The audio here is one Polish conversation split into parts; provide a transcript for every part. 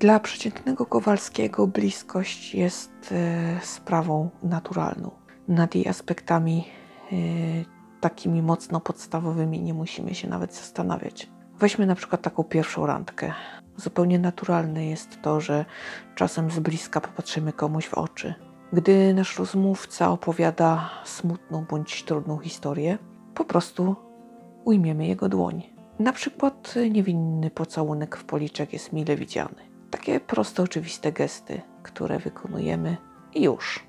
Dla przeciętnego Kowalskiego bliskość jest e, sprawą naturalną. Nad jej aspektami e, takimi mocno podstawowymi nie musimy się nawet zastanawiać. Weźmy na przykład taką pierwszą randkę. Zupełnie naturalne jest to, że czasem z bliska popatrzymy komuś w oczy. Gdy nasz rozmówca opowiada smutną bądź trudną historię, po prostu ujmiemy jego dłoń. Na przykład niewinny pocałunek w policzek jest mile widziany. Takie proste, oczywiste gesty, które wykonujemy i już.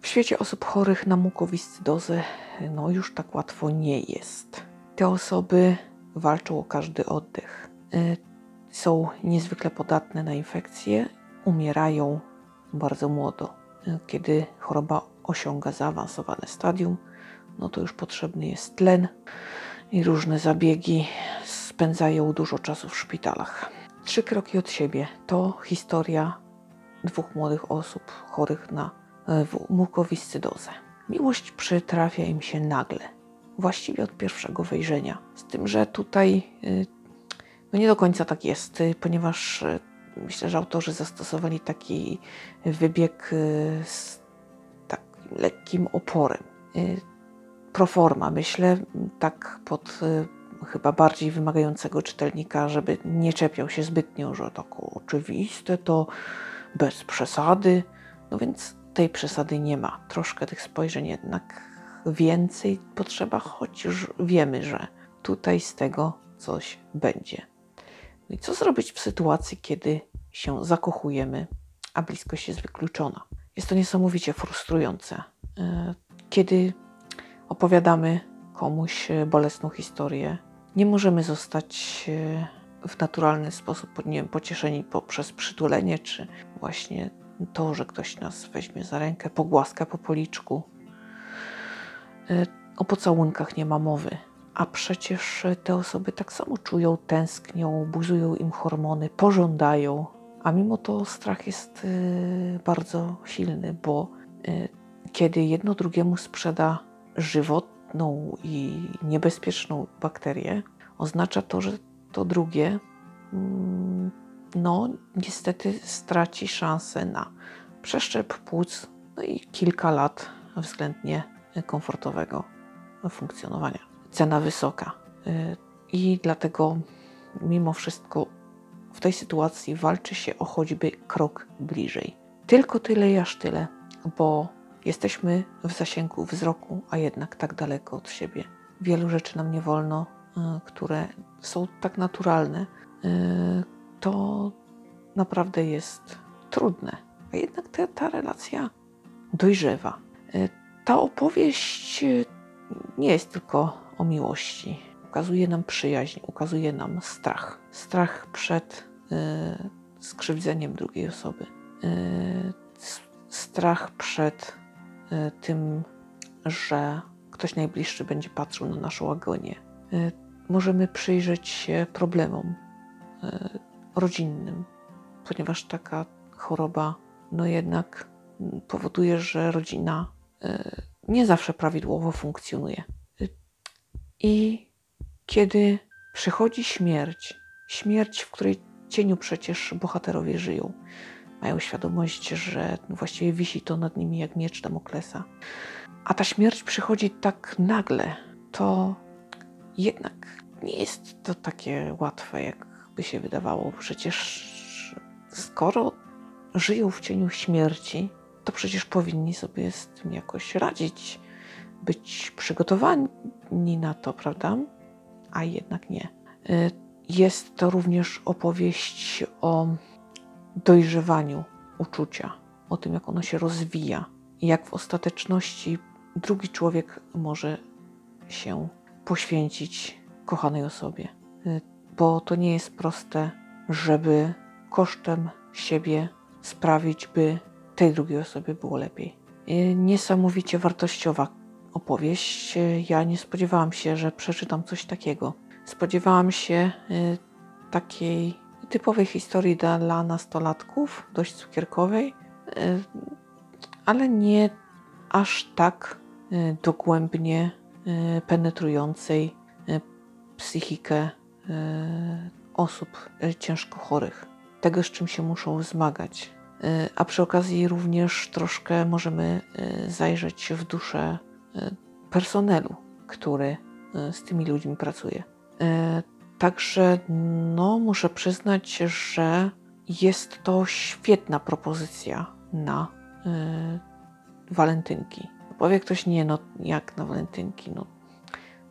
W świecie osób chorych na mukowiscydozę no już tak łatwo nie jest. Te osoby walczą o każdy oddech. Y, są niezwykle podatne na infekcje, umierają bardzo młodo. Y, kiedy choroba osiąga zaawansowane stadium, no to już potrzebny jest tlen i różne zabiegi spędzają dużo czasu w szpitalach. Trzy kroki od siebie to historia dwóch młodych osób chorych na e, mukowiscydozę. Miłość przytrafia im się nagle, właściwie od pierwszego wejrzenia. Z tym, że tutaj y, no nie do końca tak jest, y, ponieważ myślę, że autorzy zastosowali taki wybieg z takim lekkim oporem. Proforma, myślę, tak pod chyba bardziej wymagającego czytelnika, żeby nie czepiał się zbytnio, że tak oczywiste to bez przesady. No więc tej przesady nie ma. Troszkę tych spojrzeń jednak więcej potrzeba, choć już wiemy, że tutaj z tego coś będzie. No i co zrobić w sytuacji, kiedy się zakochujemy, a bliskość jest wykluczona? Jest to niesamowicie frustrujące. E, kiedy opowiadamy komuś bolesną historię, nie możemy zostać e, w naturalny sposób nie wiem, pocieszeni poprzez przytulenie, czy właśnie to, że ktoś nas weźmie za rękę, pogłaska po policzku. E, o pocałunkach nie ma mowy. A przecież te osoby tak samo czują, tęsknią, buzują im hormony, pożądają, a mimo to strach jest e, bardzo silny, bo kiedy jedno drugiemu sprzeda żywot, szkodną i niebezpieczną bakterię, oznacza to, że to drugie, mm, no niestety straci szansę na przeszczep płuc no i kilka lat względnie komfortowego funkcjonowania. Cena wysoka. Y, I dlatego mimo wszystko w tej sytuacji walczy się o choćby krok bliżej. Tylko tyle i aż tyle, bo Jesteśmy w zasięgu wzroku, a jednak tak daleko od siebie. Wielu rzeczy nam nie wolno, e, które są tak naturalne. E, to naprawdę jest trudne, a jednak ta, relacja dojrzewa. E, ta opowieść nie jest tylko o miłości. Ukazuje nam przyjaźń, ukazuje nam strach. Strach przed skrzywdzeniem drugiej osoby. Strach przed tym, że ktoś najbliższy będzie patrzył na naszą agonię. E, możemy przyjrzeć się problemom e, rodzinnym, ponieważ taka choroba, no jednak powoduje, że rodzina nie zawsze prawidłowo funkcjonuje. I kiedy przychodzi śmierć, śmierć, w której cieniu przecież bohaterowie żyją, mają świadomość, że właściwie wisi to nad nimi jak miecz Damoklesa. A ta śmierć przychodzi tak nagle, to jednak nie jest to takie łatwe, jakby się wydawało. Przecież skoro żyją w cieniu śmierci, to przecież powinni sobie z tym jakoś radzić, być przygotowani na to, prawda? A jednak nie. Y, jest to również opowieść o dojrzewaniu uczucia, o tym, jak ono się rozwija i jak w ostateczności drugi człowiek może się poświęcić kochanej osobie. Y, bo to nie jest proste, żeby kosztem siebie sprawić, by tej drugiej osobie było lepiej. Y, niesamowicie wartościowa opowieść. Y, ja nie spodziewałam się, że przeczytam coś takiego. Spodziewałam się takiej typowej historii dla nastolatków, dość cukierkowej, e, ale nie aż tak e, dogłębnie e, penetrującej psychikę osób ciężko chorych. tego, z czym się muszą zmagać. Y, A przy okazji również troszkę możemy y, zajrzeć w duszę y, personelu, który y, z tymi ludźmi pracuje. Y, Także no, muszę przyznać, że jest to świetna propozycja na y, walentynki. Powie ktoś, nie no, jak na walentynki, no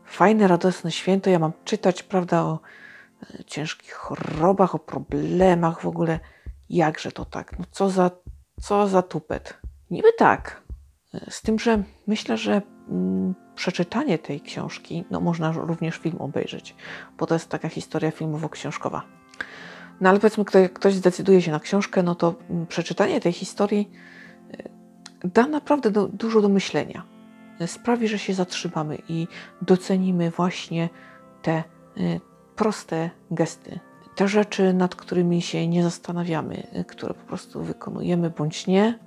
fajne, radosne święto, ja mam czytać, prawda, o e, ciężkich chorobach, o problemach w ogóle. Jakże to tak? No co za, co za tupet. Niby tak. E, Z tym, że myślę, że mm, przeczytanie tej książki, no można również film obejrzeć, bo to jest taka historia filmowo-książkowa. No ale powiedzmy, kto, ktoś zdecyduje się na książkę, no to mm, przeczytanie tej historii e, da naprawdę do, dużo do myślenia. E, Sprawi, że się zatrzymamy i docenimy właśnie te y, proste gesty, te rzeczy, nad którymi się nie zastanawiamy, które po prostu wykonujemy bądź nie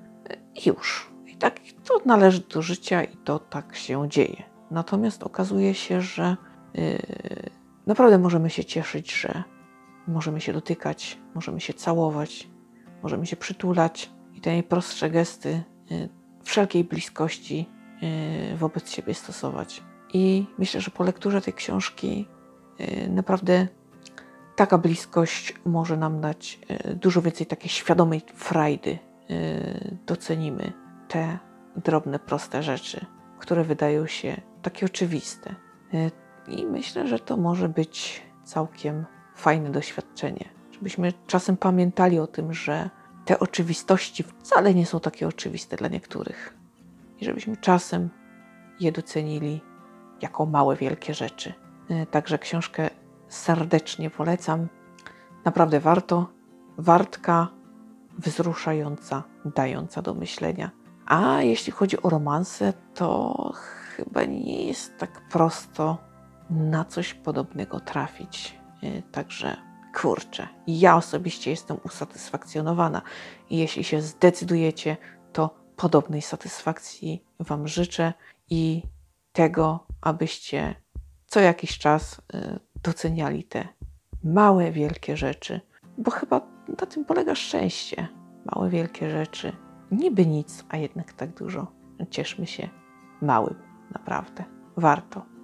i już. Tak to należy do życia i to tak się dzieje. Natomiast okazuje się, że y, naprawdę możemy się cieszyć, że możemy się dotykać, możemy się całować, możemy się przytulać i te najprostsze gesty y, wszelkiej bliskości y, wobec siebie stosować. I myślę, że po lekturze tej książki y, naprawdę taka bliskość może nam dać y, dużo więcej takiej świadomej frajdy. Y, Docenimy te drobne, proste rzeczy, które wydają się takie oczywiste. Y, I myślę, że to może być całkiem fajne doświadczenie. Żebyśmy czasem pamiętali o tym, że te oczywistości wcale nie są takie oczywiste dla niektórych. I żebyśmy czasem je docenili jako małe, wielkie rzeczy. Y, Także książkę serdecznie polecam. Naprawdę warto. Wartka, wzruszająca, dająca do myślenia. A jeśli chodzi o romanse, to chyba nie jest tak prosto na coś podobnego trafić. Y, Także kurczę, ja osobiście jestem usatysfakcjonowana i jeśli się zdecydujecie, to podobnej satysfakcji Wam życzę i tego, abyście co jakiś czas y, doceniali te małe, wielkie rzeczy, bo chyba na tym polega szczęście. Małe, wielkie rzeczy. Niby nic, a jednak tak dużo. Cieszmy się małym, naprawdę. Warto.